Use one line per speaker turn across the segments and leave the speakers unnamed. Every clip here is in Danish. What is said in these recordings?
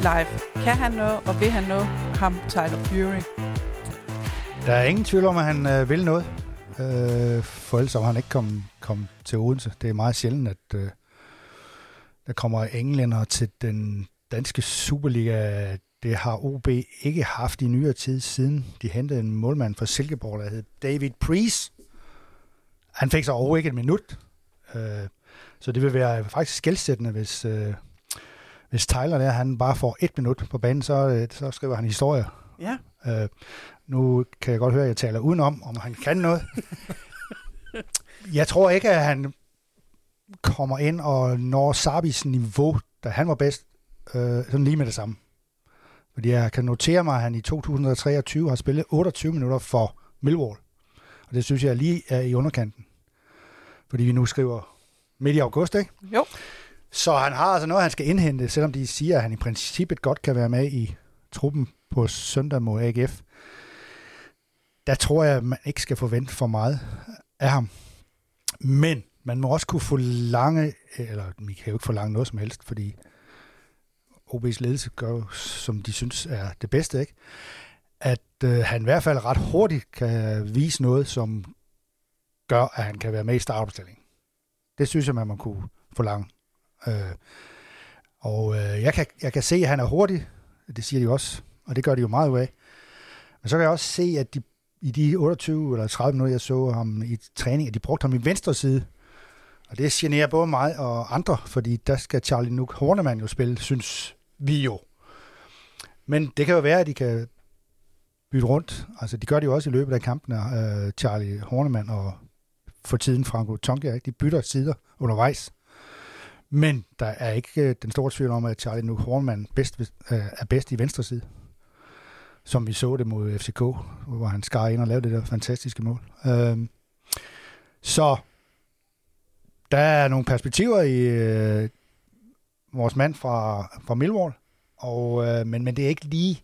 live. Kan han noget, og vil han noget? Ham Tyler Fury.
Der er ingen tvivl om, at han øh, vil noget. Øh, for ellers var han ikke kommet kom til Odense. Det er meget sjældent, at øh, der kommer englænder til den danske Superliga. Det har OB ikke haft i nyere tid, siden de hentede en målmand fra Silkeborg, der hed David Priest. Han fik så over ikke et minut. Øh, så det vil være faktisk skældsættende, hvis, øh, hvis Tyler der, han bare får et minut på banen, så, øh, så skriver han historie.
Ja.
Øh, nu kan jeg godt høre, at jeg taler udenom, om han kan noget. jeg tror ikke, at han kommer ind og når Sabis niveau, da han var bedst, øh, sådan lige med det samme. Fordi jeg kan notere mig, at han i 2023 har spillet 28 minutter for Millwall. Og det synes jeg lige er i underkanten. Fordi vi nu skriver midt i august, ikke?
Jo.
Så han har altså noget, han skal indhente, selvom de siger, at han i princippet godt kan være med i truppen på søndag mod AGF. Der tror jeg, at man ikke skal forvente for meget af ham. Men man må også kunne forlange, eller vi kan jo ikke forlange noget som helst, fordi OB's ledelse gør som de synes er det bedste, ikke? At øh, han i hvert fald ret hurtigt kan vise noget, som gør, at han kan være med i startopstillingen. Det synes jeg, man må kunne forlange. Øh, og øh, jeg, kan, jeg kan se, at han er hurtig. Det siger de også, og det gør de jo meget af. Men så kan jeg også se, at de, i de 28 eller 30 minutter, jeg så ham i træning, at de brugte ham i venstre side. Og det generer både mig og andre, fordi der skal Charlie Nuk Hornemann jo spille, synes vi jo. Men det kan jo være, at de kan bytte rundt. Altså, de gør det jo også i løbet af kampene, uh, Charlie Hornemann og for tiden Franco Tonka. De bytter sider undervejs. Men der er ikke øh, den store tvivl om, at Charlie Nuke Hornman bedst, øh, er bedst i venstre side. Som vi så det mod FCK, hvor han skar ind og lavede det der fantastiske mål. Uh, så der er nogle perspektiver i øh, vores mand fra, fra Millwall, og, øh, men, men det er ikke lige...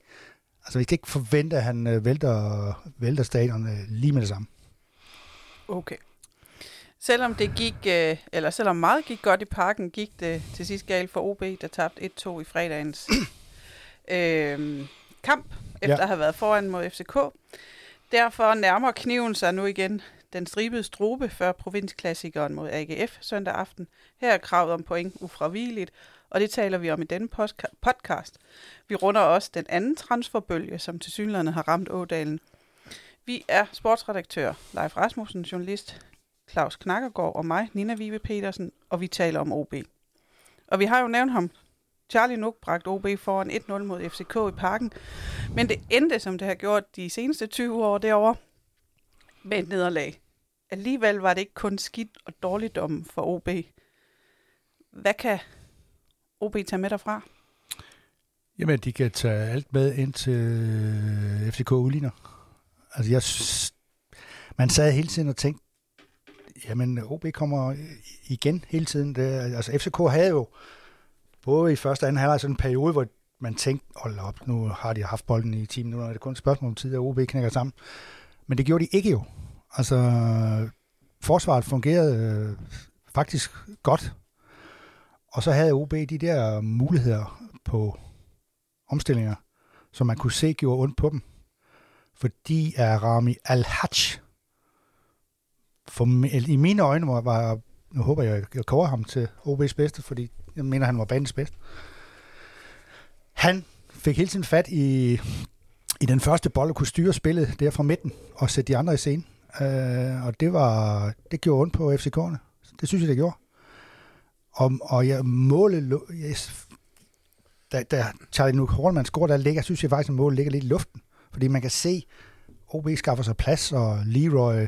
Altså, vi kan ikke forvente, at han øh, vælter, vælter stadion øh, lige med det samme.
Okay. Selvom det gik, øh, eller selvom meget gik godt i parken, gik det til sidst galt for OB, der tabte 1-2 i fredagens øh, kamp, efter ja. at have været foran mod FCK. Derfor nærmer kniven sig nu igen den stribede strube før provinsklassikeren mod AGF søndag aften. Her er kravet om point ufravigeligt, og det taler vi om i denne podcast. Vi runder også den anden transferbølge, som til synligheden har ramt Ådalen. Vi er sportsredaktør Leif Rasmussen, journalist Claus Knakkergaard og mig, Nina Vive Petersen, og vi taler om OB. Og vi har jo nævnt ham. Charlie Nuk bragte OB foran 1-0 mod FCK i parken, men det endte, som det har gjort de seneste 20 år derovre, med et nederlag. Alligevel var det ikke kun skidt og dårligdom for OB. Hvad kan OB tage med derfra?
Jamen, de kan tage alt med ind til øh, FCK udligner. Altså, jeg, man sad hele tiden og tænkte, jamen, OB kommer øh, igen hele tiden. Det, altså, FCK havde jo både i første og anden halvleg sådan en periode, hvor man tænkte, hold op, nu har de haft bolden i 10 minutter, det er kun et spørgsmål om tid, at OB knækker sammen. Men det gjorde de ikke jo. Altså, forsvaret fungerede øh, faktisk godt. Og så havde OB de der muligheder på omstillinger, som man kunne se gjorde ondt på dem. Fordi er Rami Al-Hajj, for, i mine øjne var, var nu håber jeg, jeg koger ham til OB's bedste, fordi jeg mener, han var bandens bedste. Han fik hele tiden fat i, i den første bold og kunne styre spillet der fra midten og sætte de andre i scenen. Øh, og det var det gjorde ondt på FCK'erne. Det synes jeg, det gjorde. Og, og jeg målet, yes, da, da Charlie Nuke Hornemann scorer, der ligger, synes jeg faktisk, at målet ligger lidt i luften. Fordi man kan se, OB skaffer sig plads, og Leroy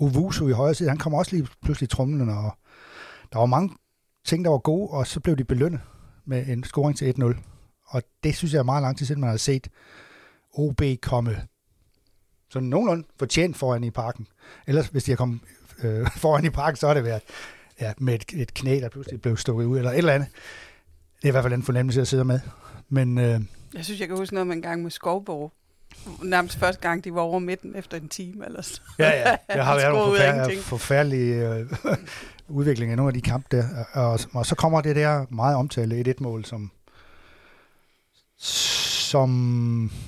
Owusu i højre side, han kommer også lige pludselig trumlende, og der var mange ting, der var gode, og så blev de belønnet med en scoring til 1-0. Og det synes jeg er meget lang tid siden, man har set OB komme sådan nogenlunde fortjent foran i parken. Ellers, hvis de har kommet øh, foran i parken, så har det været ja, med et, et knæ, der pludselig blev stukket ud, eller et eller andet. Det er i hvert fald en fornemmelse, jeg sidder med. Men, øh,
jeg synes, jeg kan huske noget om en gang med Skovborg. Nærmest første gang, de var over midten efter en time eller så.
Ja, ja. Jeg har været nogle forfærdelige, forfærdelige øh, udvikling af nogle af de kampe der. Og, og så kommer det der meget omtalte 1-1-mål, som som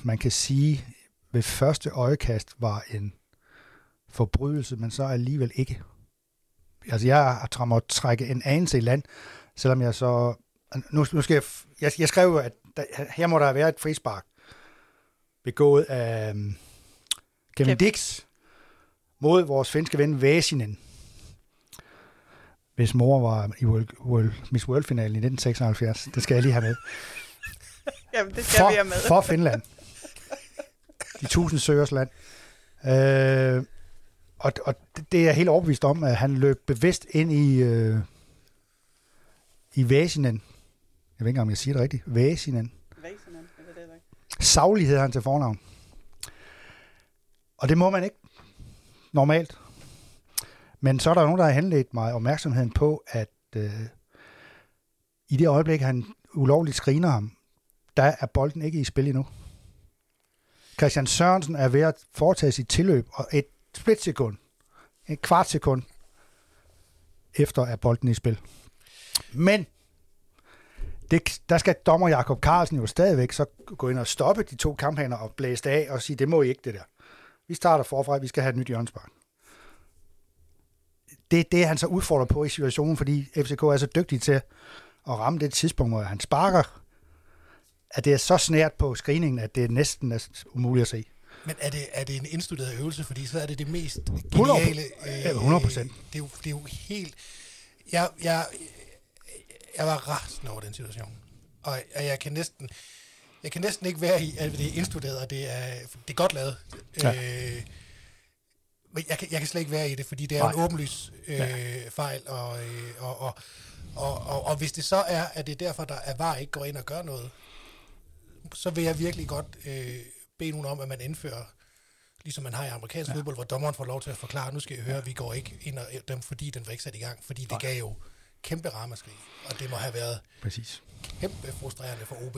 man kan sige ved første øjekast var en forbrydelse, men så alligevel ikke. Altså jeg måttet trække en anelse i land, selvom jeg så... Nu, nu skal jeg, jeg, jeg skrev jo, at der, her må der være et frispark begået af um, Kevin Dix mod vores finske ven Væsinen hvis mor var i World, World, Miss World-finalen i 1976. Det skal jeg lige have med.
Jamen, det skal for, vi have med.
For Finland. De tusind søgers land. Øh, og, og det er jeg helt overbevist om, at han løb bevidst ind i, øh, i Væsinen. Jeg ved ikke, om jeg siger det rigtigt. Væsinen. Savlighed. Saglighed han til fornavn. Og det må man ikke normalt. Men så er der nogen, der har henledt mig opmærksomheden på, at øh, i det øjeblik, han ulovligt screener ham, der er bolden ikke i spil endnu. Christian Sørensen er ved at foretage sit tilløb, og et splitsekund, et kvart sekund efter er bolden i spil. Men det, der skal dommer Jakob Carlsen jo stadigvæk så gå ind og stoppe de to kamphaner og blæse af og sige, det må I ikke det der. Vi starter forfra, vi skal have et nyt hjørnspark det, det er han så udfordret på i situationen, fordi FCK er så dygtig til at ramme det tidspunkt, hvor han sparker, at det er så snært på screeningen, at det næsten er umuligt at se.
Men er det, er det en indstuderet øvelse? Fordi så er det det mest geniale...
100 øh, 100 procent.
Det, er jo, det er jo helt... Jeg, jeg, jeg var rasende over den situation. Og, og jeg kan næsten... Jeg kan næsten ikke være i, at det er indstuderet, og det er, det er godt lavet. Ja. Øh, men jeg kan, jeg kan slet ikke være i det, fordi det er Nej. en åbenlys øh, ja. fejl, og, øh, og, og, og, og, og hvis det så er, at det er derfor, der er var ikke går ind og gør noget, så vil jeg virkelig godt øh, bede nogen om, at man indfører, ligesom man har i amerikansk ja. fodbold, hvor dommeren får lov til at forklare, nu skal jeg høre, at vi går ikke ind og dem, fordi den var ikke sat i gang, fordi det Nej. gav jo kæmpe ramaskrig, og det må have været
Præcis.
kæmpe frustrerende for OB.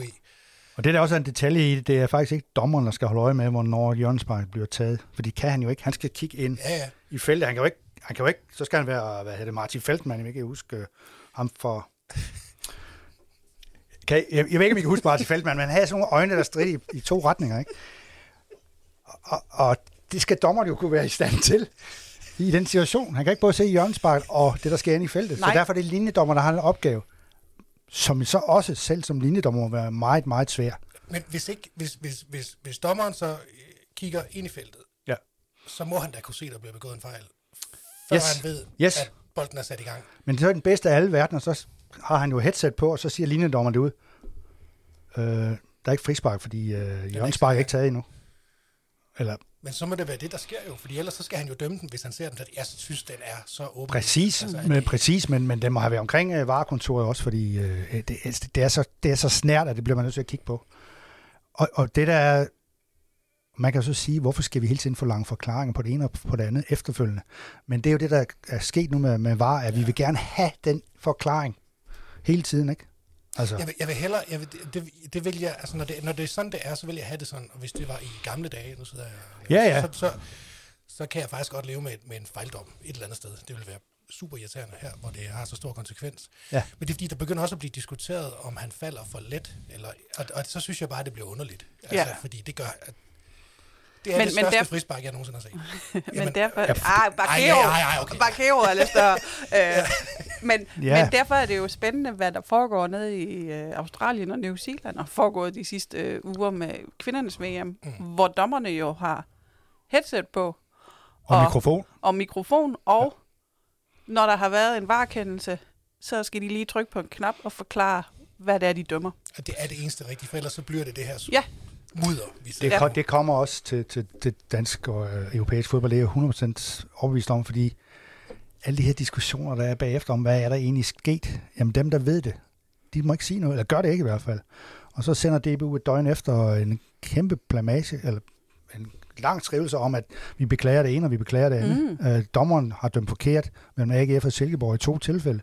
Og det er der også en detalje i det, det er faktisk ikke dommeren, der skal holde øje med, hvornår hjørnespark bliver taget. For det kan han jo ikke. Han skal kigge ind
ja, ja.
i feltet. Han kan jo ikke, han kan jo ikke, så skal han være, hvad hedder det, Martin Feltmann, jeg kan huske ham for... Kan, jeg, jeg ved ikke, om I kan huske Martin Feltmann, men han havde sådan nogle øjne, der strid i, i to retninger, ikke? Og, og det skal dommeren jo kunne være i stand til i den situation. Han kan ikke både se hjørnespark og det, der sker inde i feltet. Nej. Så derfor er det linjedommer, der har en opgave, som så også selv som linjedommer må være meget, meget svær.
Men hvis, ikke, hvis, hvis, hvis, hvis dommeren så øh, kigger ind i feltet,
ja.
så må han da kunne se, at der bliver begået en fejl, før yes. han ved,
yes.
at bolden er sat i gang.
Men det er den bedste af alle verdener, så har han jo headset på, og så siger linjedommeren det ud. Øh, der er ikke frispark, fordi øh, Jørgen Spark er ikke taget endnu. Eller,
men så må det være det, der sker jo, fordi ellers så skal han jo dømme den, hvis han ser den. Jeg synes, den er så åben.
Præcis, altså, men, præcis men, men den må have været omkring øh, varekontoret også, fordi øh, det, det, er så, det er så snært, at det bliver man nødt til at kigge på. Og, og det der er, man kan så sige, hvorfor skal vi hele tiden forlange forklaringer på det ene og på det andet efterfølgende? Men det er jo det, der er sket nu med, med VAR, at vi vil gerne have den forklaring hele tiden, ikke?
Altså. Jeg, vil, jeg vil hellere, jeg vil, det, det vil jeg, altså når det, når det er sådan, det er, så vil jeg have det sådan, og hvis det var i gamle dage, nu sidder jeg,
ja, ja.
Så, så, så, kan jeg faktisk godt leve med, med en fejldom et eller andet sted. Det vil være super irriterende her, hvor det har så stor konsekvens.
Ja.
Men det er fordi, der begynder også at blive diskuteret, om han falder for let, eller, og, og så synes jeg bare, at det bliver underligt. Altså, ja. Fordi det gør, at det er men, det største men der... frispark, jeg nogensinde har set.
men derfor... Ja, ah, Bakeo, okay. Bakeo er lidt større. øh, men, ja. men derfor er det jo spændende, hvad der foregår nede i øh, Australien og New Zealand, og foregået de sidste øh, uger med kvindernes VM, mm. hvor dommerne jo har headset på.
Og, og mikrofon.
Og mikrofon, og ja. når der har været en varekendelse, så skal de lige trykke på en knap og forklare, hvad det er, de dømmer.
Og det er det eneste rigtige, for ellers så bliver det det her
ja
mudder.
Vi det, kom, det kommer også til, til, til dansk og øh, europæisk fodbold, det er jeg 100% overbevist om, fordi alle de her diskussioner, der er bagefter om, hvad er der egentlig sket, jamen dem, der ved det, de må ikke sige noget, eller gør det ikke i hvert fald. Og så sender DBU et døgn efter en kæmpe blamage, eller en lang skrivelse om, at vi beklager det ene, og vi beklager det andet. Mm. Øh, dommeren har dømt forkert mellem AGF og Silkeborg i to tilfælde.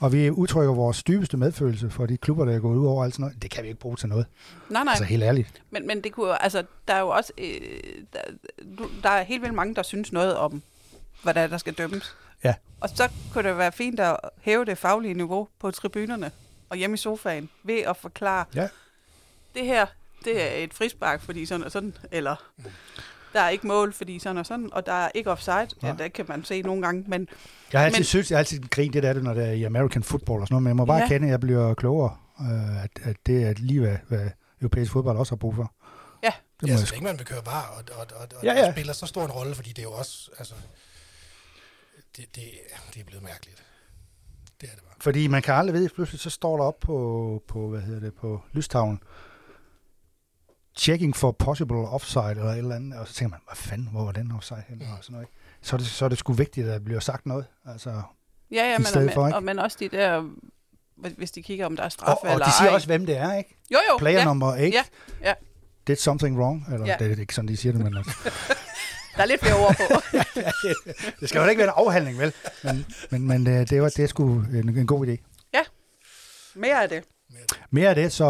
Og vi udtrykker vores dybeste medfølelse for de klubber, der er gået ud over alt sådan noget. Det kan vi ikke bruge til noget.
Nej, nej.
Altså helt ærligt.
Men, men det kunne altså, der er jo også, øh, der, der er helt vildt mange, der synes noget om, er, der skal dømmes.
Ja.
Og så kunne det være fint at hæve det faglige niveau på tribunerne og hjemme i sofaen ved at forklare,
ja.
det her, det er et frispark, fordi sådan og sådan, eller der er ikke mål, fordi sådan og sådan, og der er ikke offside. Ja, det kan man se nogle gange, men
Jeg har altid
Men-
synes, jeg har altid grint det der, når det er i American football og sådan noget, men jeg må bare
Ja.
kende, at jeg bliver klogere, øh, at, at det er lige, hvad, hvad europæisk fodbold også har brug for.
Ja.
Det må
Ja, så
sgu-
længe man vil køre var, og, og, og, og,
Ja, ja.
og spiller så stor en rolle, fordi det er jo også, altså, det, det, det er blevet mærkeligt. Det er det bare.
Fordi man kan aldrig vide, pludselig så står der op på, på hvad hedder det, på lystavlen, checking for possible offside eller et eller andet, og så tænker man, hvad fanden, hvor var den offside henne, og sådan noget. ikke? Så er det, så er det sgu vigtigt, at der bliver sagt noget. Altså,
ja, ja, men,
stedet for,
og,
ikke?
og, men også de der, hvis- de kigger, om der er
og,
straffe
og
eller
de siger
ej.
også, hvem det er, ikke?
jo, jo,
Player
ja,
number 8
Ja, ja.
did something wrong. Eller
Ja.
ja. det er ikke sådan, de siger det, men
der er lidt flere ord på.
det skal jo ikke være en afhandling, vel? Men, men, men øh, det, var, det er sgu en, en god idé.
Mere af det.
Mere af det, så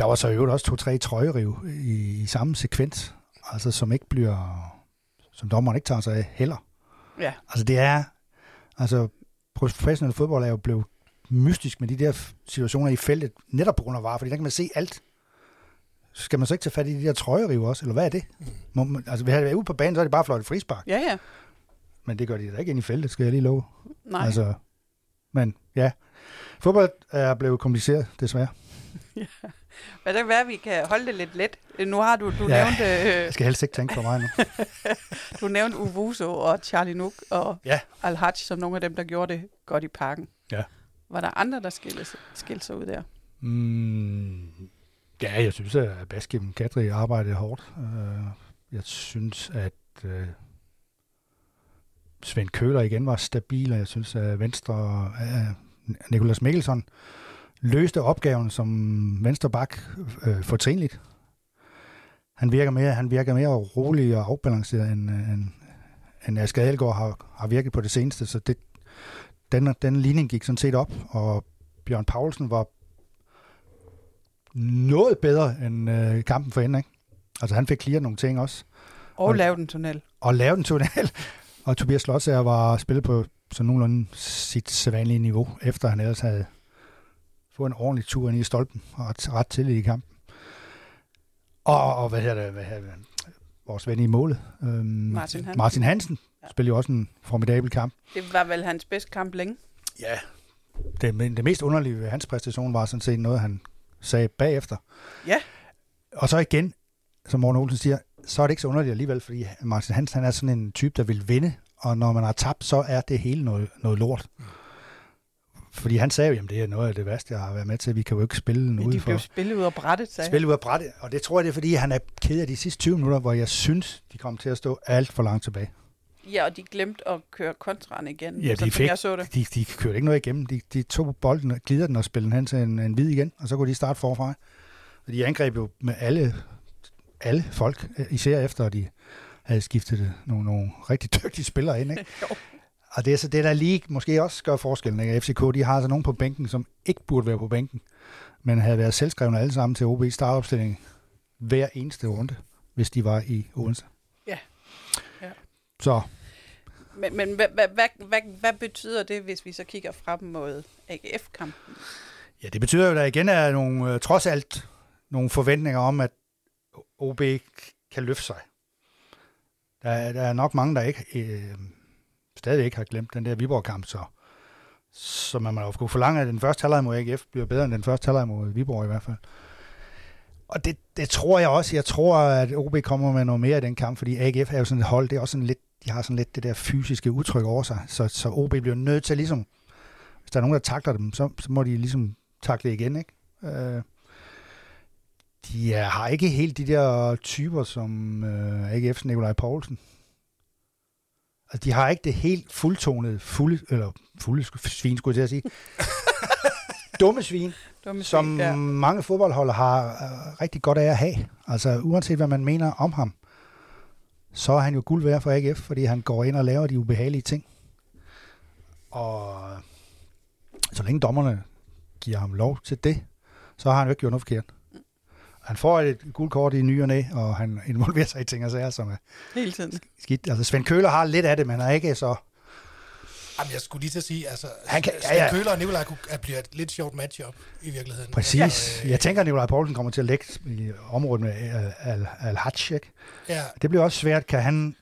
der var så i øvrigt også to-tre trøjeriv i, i samme sekvens, altså som ikke bliver, som dommeren ikke tager sig af heller.
Ja,
Altså det er, altså professionel fodbold er jo blevet mystisk med de der situationer i feltet, netop på grund af var, fordi der kan man se alt. Skal man så ikke tage fat i de der trøjeriv også, eller hvad er det? Må, man- altså, hvis jeg er ude på banen, så er det bare fløjt frispark.
ja, ja.
Men det gør de da ikke ind i feltet, skal jeg lige love.
Nej, altså,
Altså, men ja, fodbold er blevet kompliceret, desværre.
men det kan være, at vi kan holde det lidt let. Nu har du, du
Ja.
nævnte, øh,
Jeg skal helst ikke tænke for mig nu.
du nævnte Uvuso og Charlie Nook og
Ja.
Al-Hajj som nogle af dem, der gjorde det godt i parken.
Ja.
Var der andre, der skilte, skilte sig ud der?
Mm, ja, jeg synes, at Baskim Kadri arbejdede hårdt. Øh, Jeg synes, at øh, Svend Køler igen var stabil, og jeg synes, at Venstre, øh, Nikolas Mikkelsen løste opgaven som venstre bak øh, fortrinligt. Han virker mere, han virker mere rolig og afbalanceret, end, øh, end, end Asger Adelgaard har, har virket på det seneste, så det, den, den ligning gik sådan set op, og Bjørn Paulsen var noget bedre end øh, kampen for enden, ikke? Altså han fik clearet nogle ting også,
Og
Og-
lavede en tunnel.
og lavede en tunnel, og Tobias Slotsager var spillet på sådan nogenlunde sit sædvanlige niveau, efter han ellers havde fået en ordentlig tur ind i stolpen, og ret, til i kampen. Og, og hvad hedder det, hvad hedder det, vores ven i målet, øhm,
Martin Hansen.
Martin Hansen
Ja.
spillede jo også en formidabel kamp.
Det var vel hans bedste kamp længe.
Ja. Det, men det mest underlige ved hans præstation var sådan set noget, han sagde bagefter.
Ja.
Og så igen, som Morten Olsen siger, så er det ikke så underligt alligevel, fordi Martin Hansen han er sådan en type, der vil vinde, og når man har tabt, så er det hele noget, noget lort. Fordi han sagde jo, at det er noget af det værste, jeg har været med til. Vi kan jo ikke spille den
Men
ude
de
for
blev spillet ud af brættet, sagde
spille ud af brættet. Og det tror jeg, det er, fordi han er ked af de sidste 20 minutter, hvor jeg synes, de kom til at stå alt for langt tilbage.
Ja, og de glemte at køre kontraen igen,
Ja, de
sådan
fik-
jeg så det.
De, de kørte ikke noget igennem. De, de tog bolden, glider den og spillede den hen til en, en hvid igen, og så kunne de starte forfra. Og de angreb jo med alle, alle folk, især efter de havde skiftet nogle, nogle rigtig dygtige spillere ind. Ikke? Og det er så det, der lige måske også gør forskellen. Ikke? FCK, de har altså nogen på bænken, som ikke burde være på bænken, men havde været selvskrevne alle sammen til OB startopstilling hver eneste runde, hvis de var i Odense.
Ja. Ja.
Så
Men, men hvad, hvad, hvad, hvad, hvad betyder det, hvis vi så kigger frem mod AGF-kampen?
Ja, det betyder jo, at der igen er nogle, øh, trods alt nogle forventninger om, at OB kan løfte sig. Der, er- der er nok mange, der ikke øh, stadig ikke har glemt den der Viborg-kamp, så, så man må jo kunne forlange, at den første halvleg mod AGF bliver bedre end den første halvleg mod Viborg i hvert fald. Og det, det tror jeg også. Jeg tror, at OB kommer med noget mere i den kamp, fordi AGF er jo sådan et hold, det er også sådan lidt, de har sådan lidt det der fysiske udtryk over sig, så, så OB bliver nødt til ligesom, hvis der er nogen, der takler dem, så, så må de ligesom takle igen, ikke? Øh, de er, har ikke helt de der typer som øh, AGF's Nikolaj Poulsen. Altså, de har ikke det helt fuldtonede, fulde, eller fulde svin, skulle jeg til at sige. Dumme svin,
Dumme
som
svin, ja.
mange fodboldholder har øh, rigtig godt af at have. Altså, uanset hvad man mener om ham, så er han jo guld værd for AGF, fordi han går ind og laver de ubehagelige ting. Og så længe dommerne giver ham lov til det, så har han jo ikke gjort noget forkert. Han får et gult kort i ny og næ, og han involverer sig i ting og sager, som er
Hele tiden.
skidt. Altså Svend Køler har lidt af det, men han er ikke så
Jamen, jeg skulle lige til at sige, altså,
Han kan-
Sten
ja, ja.
Køler og Nikolaj kunne, at blive et lidt sjovt matchup i virkeligheden.
Præcis.
Altså, øh,
Jeg tænker, at Nikolaj Poulsen kommer til at lægge i området med Al- Al- ikke?
Ja,
Det bliver også svært. Kan han...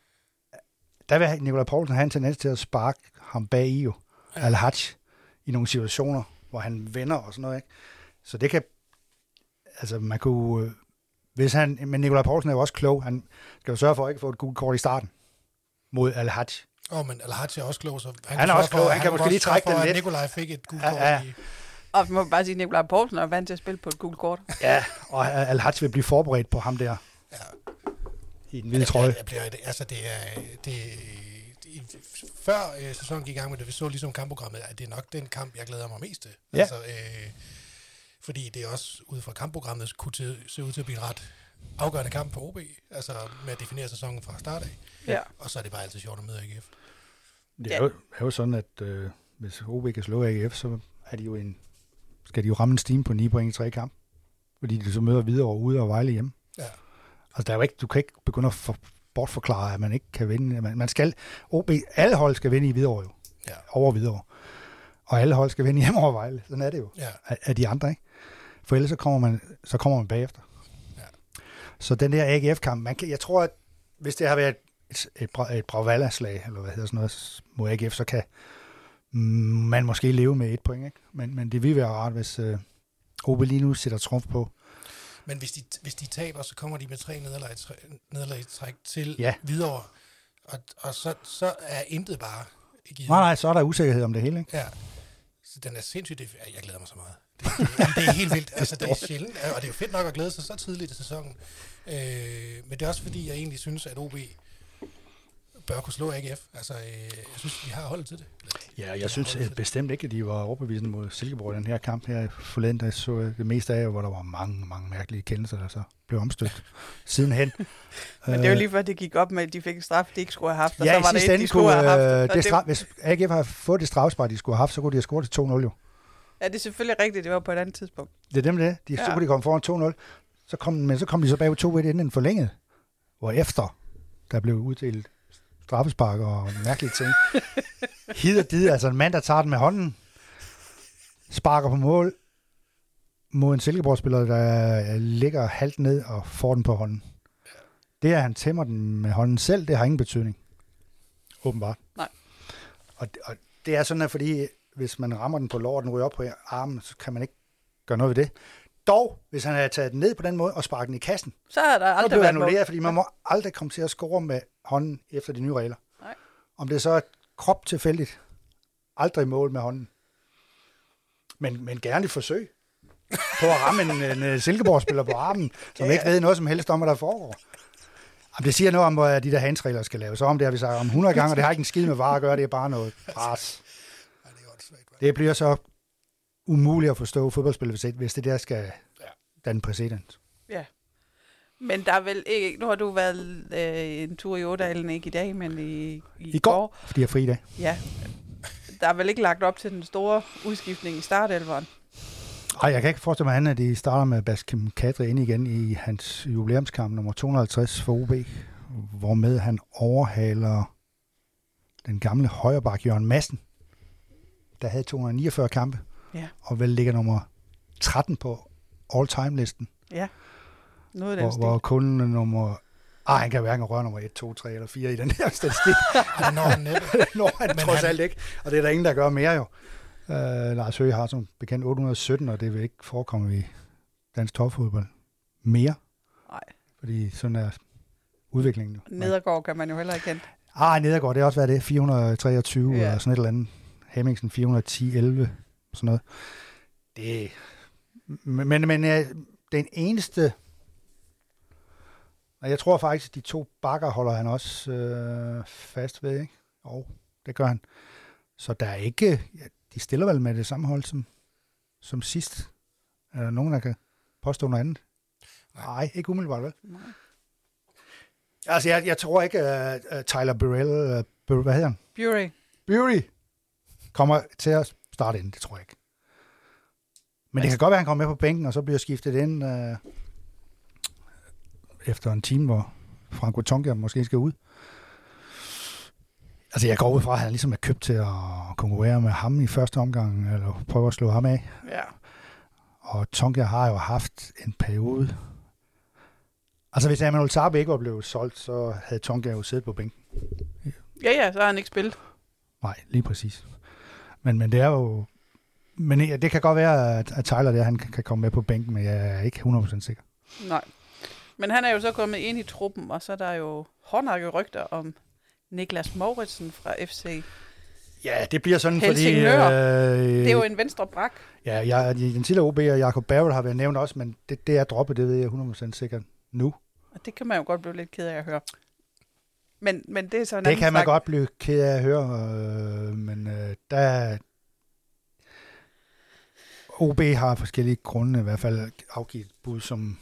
Der vil Nikolaj Poulsen have en tendens til at sparke ham bag i jo.
Ja.
Al-Hatch i nogle situationer, hvor han vender og sådan noget, ikke? Så det kan... Altså, man kunne... øh, Hvis han, men Nikolaj Poulsen er jo også klog. Han skal jo sørge for at ikke få et gult kort i starten mod Al-Hatch.
oh, men Alhaji er også klog, så han,
Han er også
sørge for-
klog. Han kan måske lige trække den
at
lidt.
Nikolaj fik et gult
Ja,
kort
ja.
i...
Og man må bare sige, at Nikolaj Poulsen er vant til at spille på et gult kort.
Ja, og Al-Hatch vil blive forberedt på ham der
Ja.
i den hvide trøje.
Jeg, jeg bliver, altså, det er... Det, det, før øh, sæsonen gik i gang med det, vi så ligesom kampprogrammet, at det er nok den kamp, jeg glæder mig mest til.
Ja.
Altså, øh, fordi det er også ud fra kampprogrammet kunne til, se ud til at blive en ret afgørende kamp for OB, altså med at definere sæsonen fra start af.
Ja.
Og så er det bare altid sjovt at møde AGF.
Det er, jo, er jo sådan, at øh, hvis OB kan slå AGF, så er de jo en, skal de jo ramme en stime på 9 point i tre kamp. Fordi de så møder videre og ude og Vejle hjemme.
Ja.
Altså, der er jo ikke, du kan ikke begynde at for, bortforklare, at man ikke kan vinde. Man, man skal, OB, alle hold skal vinde i Hvidovre jo.
Ja.
Over Hvidovre. Og alle hold skal vinde hjemme over Vejle. Sådan er det jo.
Ja.
Af, af de andre, ikke? For ellers så kommer man, så kommer man bagefter.
Ja.
Så den der AGF-kamp, man kan, jeg tror, at hvis det har været et, et, et Bravalla-slag, eller hvad hedder sådan noget, mod AGF, så kan mm, man måske leve med et point, ikke? Men, men det vil være rart, hvis øh, OB lige nu sætter trumf på.
Men hvis de, hvis de taber, så kommer de med tre nederlag, i træ- nederlag træk til
Ja.
videre. Og, og så, så er intet bare givet.
Nej, nej, så er der usikkerhed om det hele, ikke?
Ja. Så den er sindssygt. Det, jeg glæder mig så meget. Det, det, er helt vildt. Altså, det er sjældent. Og det er jo fedt nok at glæde sig så tidligt i sæsonen. Øh, men det er også fordi, jeg egentlig synes, at OB bør kunne slå AGF. Altså, øh, jeg synes, vi har holdet til det.
Ja, jeg synes øh, bestemt ikke, at de var overbevisende mod Silkeborg i den her kamp her forleden, der så jeg det meste af, hvor der var mange, mange mærkelige kendelser, der så blev omstødt sidenhen.
Men det er jo lige før, det gik op med, at de fik en straf, de ikke skulle have haft. Og
Øh. ja,
så var
i
det
ende
de skulle
kunne,
have haft.
øh, det straf, hvis AGF har fået det strafspar, de skulle have haft, så kunne de have scoret til 2-0 jo.
ja, det er selvfølgelig rigtigt, det var på et andet tidspunkt.
Det er dem det. De, så
Ja.
kunne de komme foran 2-0. Så kom, men så kom de så bag 2-1 inden den forlænget. Hvor efter der blev uddelt straffespark og mærkelige ting. Hid og did, altså en mand, der tager den med hånden, sparker på mål mod en Silkeborg-spiller, der ligger halvt ned og får den på hånden. Det, at han tæmmer den med hånden selv, det har ingen betydning. Åbenbart.
Nej.
Og, og det er sådan, at fordi hvis man rammer den på låret, den ryger op på armen, så kan man ikke gøre noget ved det. Dog, hvis han havde taget den ned på den måde og sparket den i kassen,
Så har der
så
aldrig
blev det
været mål.
annulleret, fordi man må aldrig komme til at score med hånden efter de nye regler.
Nej.
Om det så er krop tilfældigt, aldrig mål med hånden. Men, men gerne et forsøg på at ramme en, en, en Silkeborg-spiller på armen, som
Ja,
ikke ved noget som helst om, hvad der foregår. Jamen, det siger noget om, hvor de der handsregler skal laves. Så om det har vi sagt om 100 gange, og det har ikke en skid med var at gøre, det er bare noget
er hva'?
Det bliver så umuligt at forstå fodboldspil, hvis, hvis det der skal
Ja.
danne præcedens.
Men der er vel ikke, nu har du været øh, en tur i Ådalen, ikke i dag, men i, i,
I går, fordi jeg er fri i dag.
Ja. Der er vel ikke lagt op til den store udskiftning i startelveren.
Ej, jeg kan ikke forestille mig andet, at de starter med Baskim Kadri ind igen i hans jubilæumskamp nummer 250 for OB, hvormed han overhaler den gamle højreback Jørgen Madsen, der havde 249 kampe,
Ja.
og vel ligger nummer 13 på all-time-listen,
Ja. Noget af den
hvor,
stil.
hvor kun nummer... Ej, han kan hverken røre nummer 1, 2, 3 eller 4 i den her statistik.
Og det når han næppe.
det når han
Men
trods
han-
alt ikke, og det er der ingen, der gør mere jo. Uh, Lars Høgh har som bekendt 817, og det vil ikke forekomme i dansk topfodbold mere,
Nej,
fordi sådan er udviklingen jo.
Nedergaard kan man jo heller ikke kende.
Ah, Nedergaard, det har også været det, 423
Ja.
eller sådan et eller andet. Hemmingsen 410, 11, sådan noget. Det, men, men, men øh, den eneste, og jeg tror faktisk, at de to bakker holder han også øh, fast ved, ikke? Og det gør han. Så der er ikke, ja, de stiller vel med det samme hold som, som sidst. Er der nogen, der kan påstå noget andet?
Nej.
Nej, ikke umiddelbart, vel?
Nej.
Altså, jeg, jeg tror ikke, at uh, Tyler Burrell, uh, hvad hedder han?
Bury.
Bury kommer til at starte ind, det tror jeg ikke. Men det kan godt være, at han kommer med på bænken, og så bliver skiftet ind uh, efter en time, hvor Franco Tonga måske skal ud. Altså, jeg går ud fra, at han ligesom er købt til at konkurrere med ham i første omgang, eller prøve at slå ham af.
Ja.
Og Tonka har jo haft en periode. Altså, hvis Emmanuel Sarbe ikke var blevet solgt, så havde Tonka jo siddet på bænken.
Ja, ja, så har han ikke spillet.
Nej, lige præcis. Men, men det er jo... Men ja, det kan godt være, at, at Tyler der, han kan kan komme med på bænken, men jeg er ikke 100% sikker.
Nej. Men han er jo så kommet ind i truppen, og så er der jo hårdnakke rygter om Niklas Mauritsen fra FC.
Ja, det bliver sådan,
Helsingør.
fordi... Øh,
Det er jo en venstre brak.
Ja, jeg, den tidligere OB og Jacob Barrett har været nævnt også, men det, det er droppet, det ved jeg 100% sikkert nu.
Og det kan man jo godt blive lidt ked af at høre. Men, men det er så en
Det kan man
snak.
godt blive ked af at høre, øh, men øh, der... OB har forskellige grunde i hvert fald afgivet et bud, som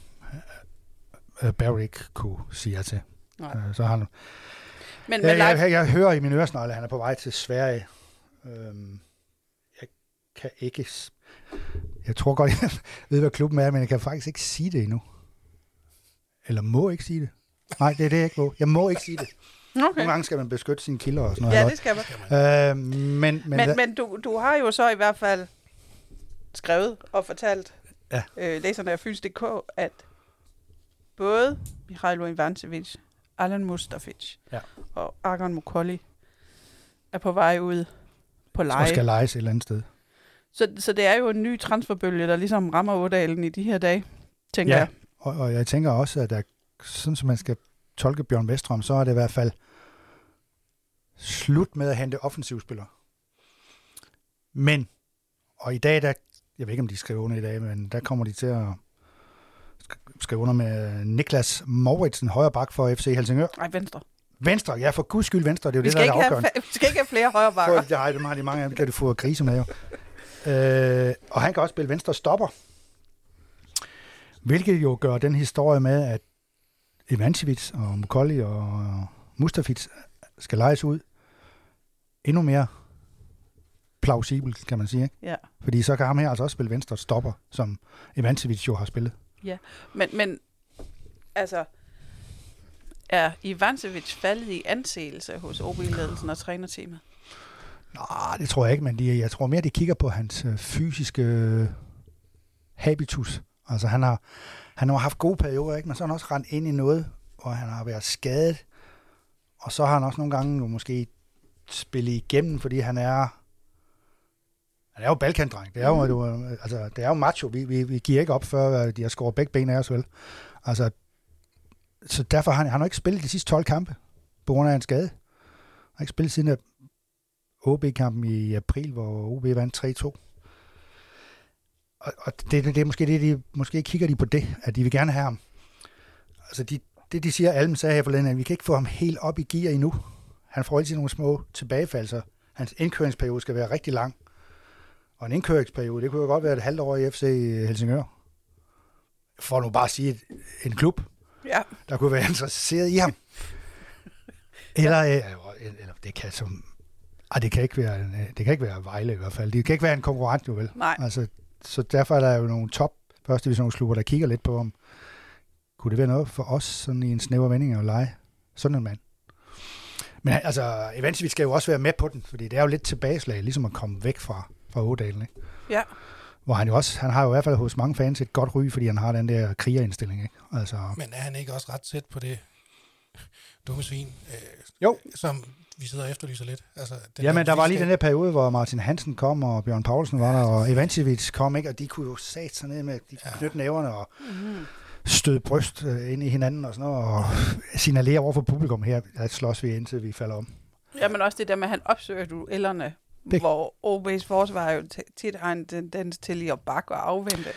øh, Barry ikke kunne sige til.
Nej.
Øh, så har han,
Men, men
jeg,
Leif,
jeg, jeg hører i min øresnegle, at han er på vej til Sverige. Øhm, jeg kan ikke... Jeg tror godt, jeg ved, hvad klubben er, men jeg kan faktisk ikke sige det endnu. Eller må ikke sige det. Nej, det er det, jeg ikke må. Jeg må ikke sige det.
okay.
Nogle gange skal man beskytte sine kilder og sådan noget.
Ja, det skal man.
Øh, men, men,
Men, men du, du har jo så i hvert fald skrevet og fortalt
Ja.
øh, læserne af Fyns.dk, at både Mihailo Ivancevic, Alan Mustafic
Ja.
og Argon Mukolli er på vej ud på
og
leje.
skal lejes et eller andet sted.
Så, så det er jo en ny transferbølge, der ligesom rammer Ådalen i de her dage, tænker
Ja.
jeg.
Og, og jeg tænker også, at der, sådan som man skal tolke Bjørn Vestrøm, så er det i hvert fald slut med at hente offensivspillere. Men, og i dag, der, jeg ved ikke, om de skriver under i dag, men der kommer de til at sk- skrive under med Niklas Mauritsen, højre bak for FC Helsingør.
Nej, venstre.
Venstre, ja, for guds skyld venstre, det er jo
Vi
det, der er afgørende.
have, vi skal ikke have flere højre bakker.
For, nej, dem har de mange af, dem kan du få grise med jo. Øh, og han kan også spille venstre stopper. Hvilket jo gør den historie med, at Ivancevic og Mukolli og Mustafic skal lejes ud endnu mere plausibelt, kan man sige. Ikke?
Ja.
Fordi så kan ham her altså også spille venstre stopper, som Ivancevic jo har spillet.
Men, men altså, er Ivancevic faldet i anseelse hos OB-ledelsen og trænerteamet?
Nej, det tror jeg ikke, men de, jeg tror mere, de kigger på hans øh, fysiske øh, habitus. Altså han har, han har haft gode perioder, ikke? men så har han også rendt ind i noget, hvor han har været skadet. Og så har han også nogle gange jo måske spillet igennem, fordi han er han er jo balkandreng. Det er jo, mm. altså, det er jo macho. Vi, vi, vi giver ikke op, før de har skåret begge ben af os, vel? Altså, så derfor har han, han har ikke spillet de sidste 12 kampe, på grund af en skade. Han har ikke spillet siden OB-kampen i april, hvor OB vandt 3-2. Og, og det, det, det er måske det, de måske kigger de på det, at de vil gerne have ham. Altså de, det, de siger, Alm sagde her forleden, at vi kan ikke få ham helt op i gear endnu. Han får altid nogle små tilbagefaldelser. Hans indkøringsperiode skal være rigtig lang. Og en indkøringsperiode, det kunne jo godt være et halvt år i FC Helsingør. For nu bare at sige, et, en klub,
Ja,
der kunne være interesseret i ham. Eller, øh, eller det kan som ej, det kan ikke være, øh, det kan ikke være Vejle i hvert fald. Det kan ikke være en konkurrent, jo vel?
nej.
Altså, så derfor er der jo nogle top første divisionsklubber, der kigger lidt på, om kunne det være noget for os, sådan i en snæver vending at lege sådan en mand. Men altså, Evansvig skal jo også være med på den, fordi det er jo lidt tilbageslag, ligesom at komme væk fra, fra Ådalen, ikke?
Ja.
Hvor han jo også, han har jo i hvert fald hos mange fans et godt ry, fordi han har den der krigerindstilling, ikke? Altså,
Men er han ikke også ret tæt på det dumme svin, øh,
Jo.
som vi sidder og efterlyser lidt? Altså, den
Jamen, der var lige den der periode, hvor Martin Hansen kom, og Bjørn Poulsen var der, og Evancevic kom, ikke? Og de kunne jo sat sig ned med, de
Ja.
knytte næverne og
Mm-hmm.
støde bryst øh, ind i hinanden og sådan noget, og signalere over for publikum her, at slås vi indtil vi falder om.
Ja, men også det der med, at han opsøger duellerne,
Det-
hvor OB's forsvar jo tit har en tendens til lige at bakke og afvente.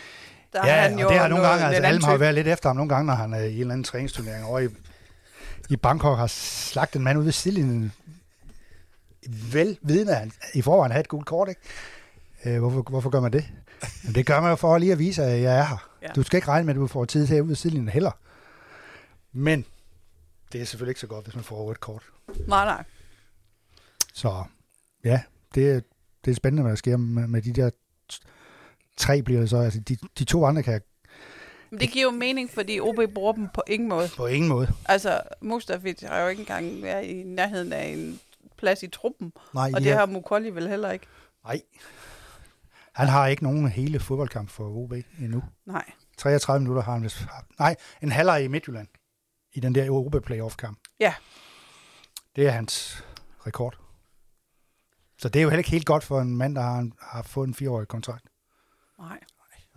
Der
ja,
er han
og
jo
det har nogle gange, altså Alm har været lidt efter ham nogle gange, når han er i en eller anden træningsturnering over i, i Bangkok har slagt en mand ud ved sidelinjen, vel vidende, at han i forvejen havde et gult kort, ikke? Øh, hvorfor, hvorfor gør man det? Men det gør man jo for lige at vise, at jeg er her. Ja. Du skal ikke regne med, at du får tid til at ud ved sidelinjen heller. Men det er selvfølgelig ikke så godt, hvis man får et kort.
Nej, nej.
Så ja, det, er- det er spændende, hvad der sker med, med de der tre bliver så. Altså, de, de to andre kan
Men det giver jo mening, fordi OB bruger dem på ingen måde.
på ingen måde.
Altså, Mustafic har jo ikke engang været i nærheden af en plads i truppen,
Nej,
og det
har-
har Mukolli vel heller ikke.
Nej. Han har ikke nogen hele fodboldkamp for OB endnu.
Nej.
33 minutter har han vist. Nej, en halvleg i Midtjylland. I den der Europa Playoff-kamp.
Ja.
Det er hans rekord. Så det er jo heller ikke helt godt for en mand, der har, en, har fået en fireårig kontrakt.
Nej.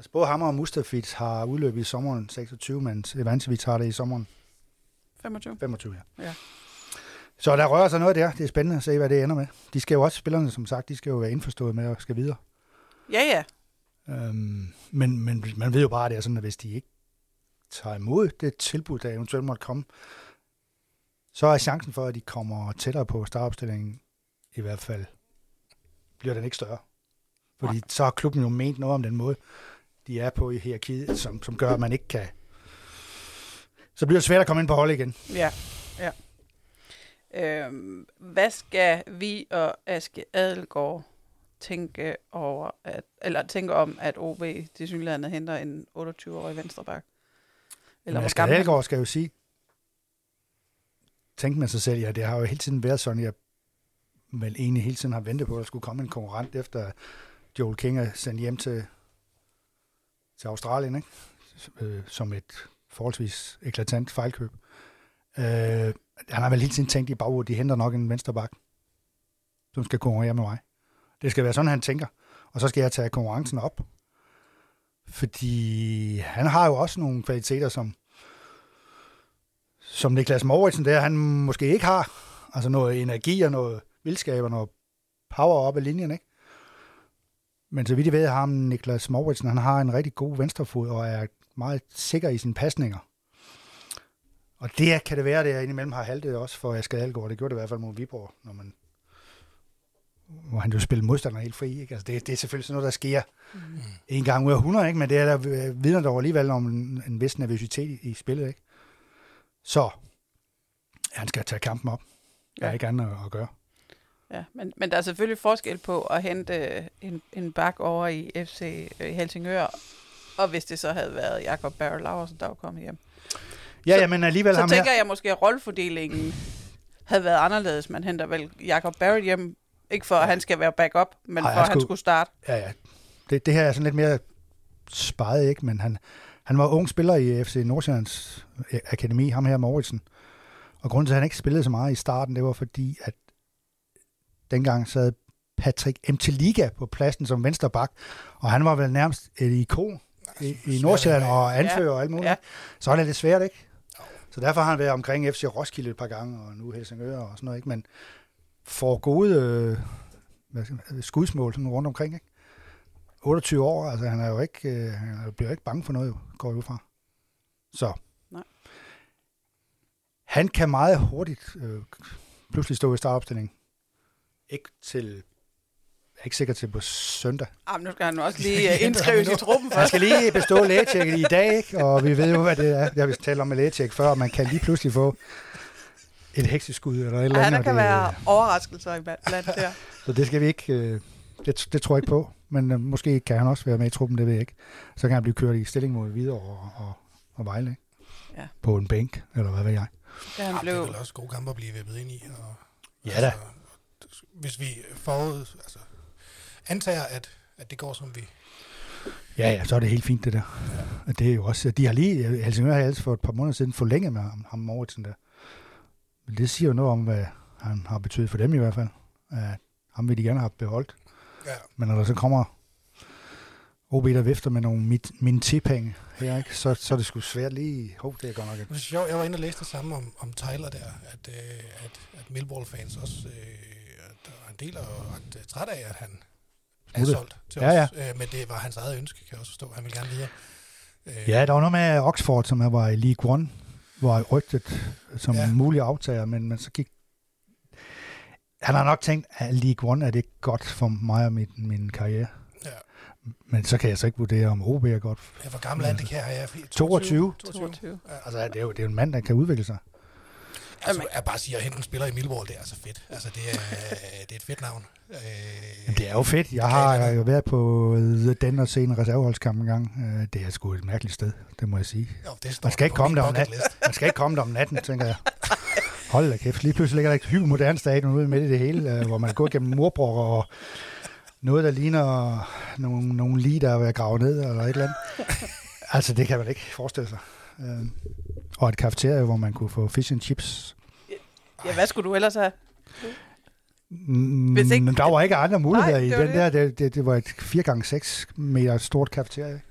Altså både ham og Mustafic har udløbet i sommeren 26, mens Ivancevic har det i sommeren
25.
25. Ja.
Ja.
Så der rører sig noget der. Det er spændende at se, hvad det ender med. De skal jo også, spillerne som sagt, de skal jo være indforstået med og skal videre.
Ja, ja.
Øhm, men, men man ved jo bare, at det er sådan, at hvis de ikke tager imod det tilbud, der eventuelt måtte komme, så er chancen for, at de kommer tættere på startopstillingen, i hvert fald, bliver den ikke større. Fordi så har klubben jo ment noget om den måde, de er på i hierarkiet, som, som gør, at man ikke kan... Så bliver det svært at komme ind på hold igen.
Ja, ja. Øhm, hvad skal vi og Aske Adelgaard tænke over, at, eller tænke om, at OB til synligheden henter en 28-årig venstreback?
Eller
gammel han-
Adelgaard skal jo sige, tænke med sig selv, ja, det har jo hele tiden været sådan, jeg vel egentlig hele tiden har ventet på, at der skulle komme en konkurrent, efter Joel King er sendt hjem til, til Australien, ikke? Øh, som et forholdsvis eklatant fejlkøb. Øh, han har vel hele tiden tænkt i baghovedet, de henter nok en vensterbak, som skal konkurrere med mig. Det skal være sådan, han tænker. Og så skal jeg tage konkurrencen op. Fordi han har jo også nogle kvaliteter, som, som Niklas Mauritsen der, han måske ikke har. Altså noget energi og noget vildskab og noget power op i linjen, ikke? Men så vidt jeg ved, har ham Niklas Mauritsen, han har en rigtig god venstrefod og er meget sikker i sine pasninger. Og det kan det være, det indimellem har haltet også for Asger Algaard. Det gjorde det i hvert fald mod Viborg, når man hvor han jo spiller modstander helt fri. Ikke? Altså det, det er selvfølgelig sådan noget, der sker
Mm.
en gang ud af 100, ikke? men det er der øh, vidner dog alligevel om en, en vis nervøsitet i, i spillet. Ikke? Så han skal tage kampen op. Der er
Ja.
ikke andet at, at gøre.
Ja, men, men der er selvfølgelig forskel på at hente en, en bak over i FC øh, Helsingør, og hvis det så havde været Jakob Barrow Laursen, der var kommet hjem.
Ja,
Så-
ja, men alligevel
Så
ham
tænker
her.
jeg måske, at rollefordelingen havde været anderledes. Man henter vel Jakob Barrett hjem, ikke for at han skal være backup, men
Ej,
for at han
skulle-
skulle starte.
Ja, ja. Det, det her er sådan lidt mere sparet, ikke? Men han, han var ung spiller i FC Nordsjællands øh, Akademi, ham her Mauritsen. Og grunden til, at han ikke spillede så meget i starten, det var fordi, at dengang sad Patrick Mteliga på pladsen som vensterbak, og han var vel nærmest et ikon i, i Nordsjælland og anfører og alt muligt.
Ja.
Ja. Så er det lidt svært, ikke? Så derfor har han været omkring FC Roskilde et par gange, og nu Helsingør og sådan noget, ikke? Men får gode øh, hvad skal man, skudsmål sådan rundt omkring, ikke? 28 år, altså han er jo ikke, øh, han er- bliver jo ikke bange for noget, jo, går ud fra. Så.
Nej.
Han kan meget hurtigt øh, pludselig stå i startopstillingen. Ikke til, jeg er ikke sikker til på søndag.
Ah, men nu skal han også lige
ham
indskrives i truppen
Han
først.
skal lige bestå lægetjekket i dag, ikke? og vi ved jo, hvad det er. Jeg vil tale om med lægetjek før, og man kan lige pludselig få et hekseskud eller et eller
Ja,
andet.
der
og
kan
det,
være overraskelser i blandt der.
Så det skal vi ikke, øh, det, det tror jeg ikke på, men øh, måske kan han også være med i truppen, det ved jeg ikke. Så kan han blive kørt i stilling mod videre og, og, og Vejle, ikke?
Ja.
På en bænk, eller hvad ved jeg.
Da han
Ja, det er
blev...
vel også gode kampe at blive vippet ind i. Og,
Ja da.
Hvis vi forud, altså, antager, at, at det går, som vi...
Ja, ja, så er det helt fint, det der. Og det er jo også, de har lige, Helsingør har altså for et par måneder siden forlænget med ham, ham Mauritsen der. Men det siger jo noget om, hvad han har betydet for dem i hvert fald. At ham vil de gerne have beholdt.
Ja,
Men når der så kommer OB, der vifter med nogle mit, mine tipenge her, ikke? Så, så er det sgu svært lige... Hov, det er godt nok et
det var sjovt. Jeg var inde og læste det samme om, om Tyler der, at, øh, at, at Millwall-fans også, øh, en del af ret træt af, at han er solgt til
Ja,
os. Øh, men det var hans eget ønske, kan jeg også forstå. Han vil gerne videre. Øh,
Ja, der var noget med Oxford, som var i League One, var rygtet som
Ja.
ja. mulig aftager, men, men så gik... Han har nok tænkt, at League One er det godt for mig og min, min karriere.
Ja.
Men så kan jeg så ikke vurdere, om OB er godt.
Ja, hvor gammel er det, kan jeg?
22.
22.
Altså, det er jo, det er jo en mand, der kan udvikle sig.
Altså, jeg bare siger, at hente en spiller i Millwall, det er altså fedt. Altså, det er, det er et fedt navn. Øh,
Jamen, det er jo fedt. Jeg har jo været på Den og set en reserveholdskamp en gang. Øh, Det er sgu et mærkeligt sted, det må jeg sige.
Jo, det står
Man skal ikke komme der om
bucket
nat.
list.
Man skal ikke komme der om natten, tænker jeg. Hold da kæft, lige pludselig ligger der et hypermoderne stadion ude midt i det hele, øh, hvor man går gennem murbrokker og noget, der ligner nogle, nogle lige, der er ved at grave ned, eller et eller andet. Altså, det kan man ikke forestille sig. Og et kafeterie, hvor man kunne få fish and chips.
Ja, hvad skulle du ellers have?
Mm,
Hvis ikke-
der var ikke andre muligheder
Nej,
i
det
den der. Det, det, det var et 4x6 meter stort kafeterie.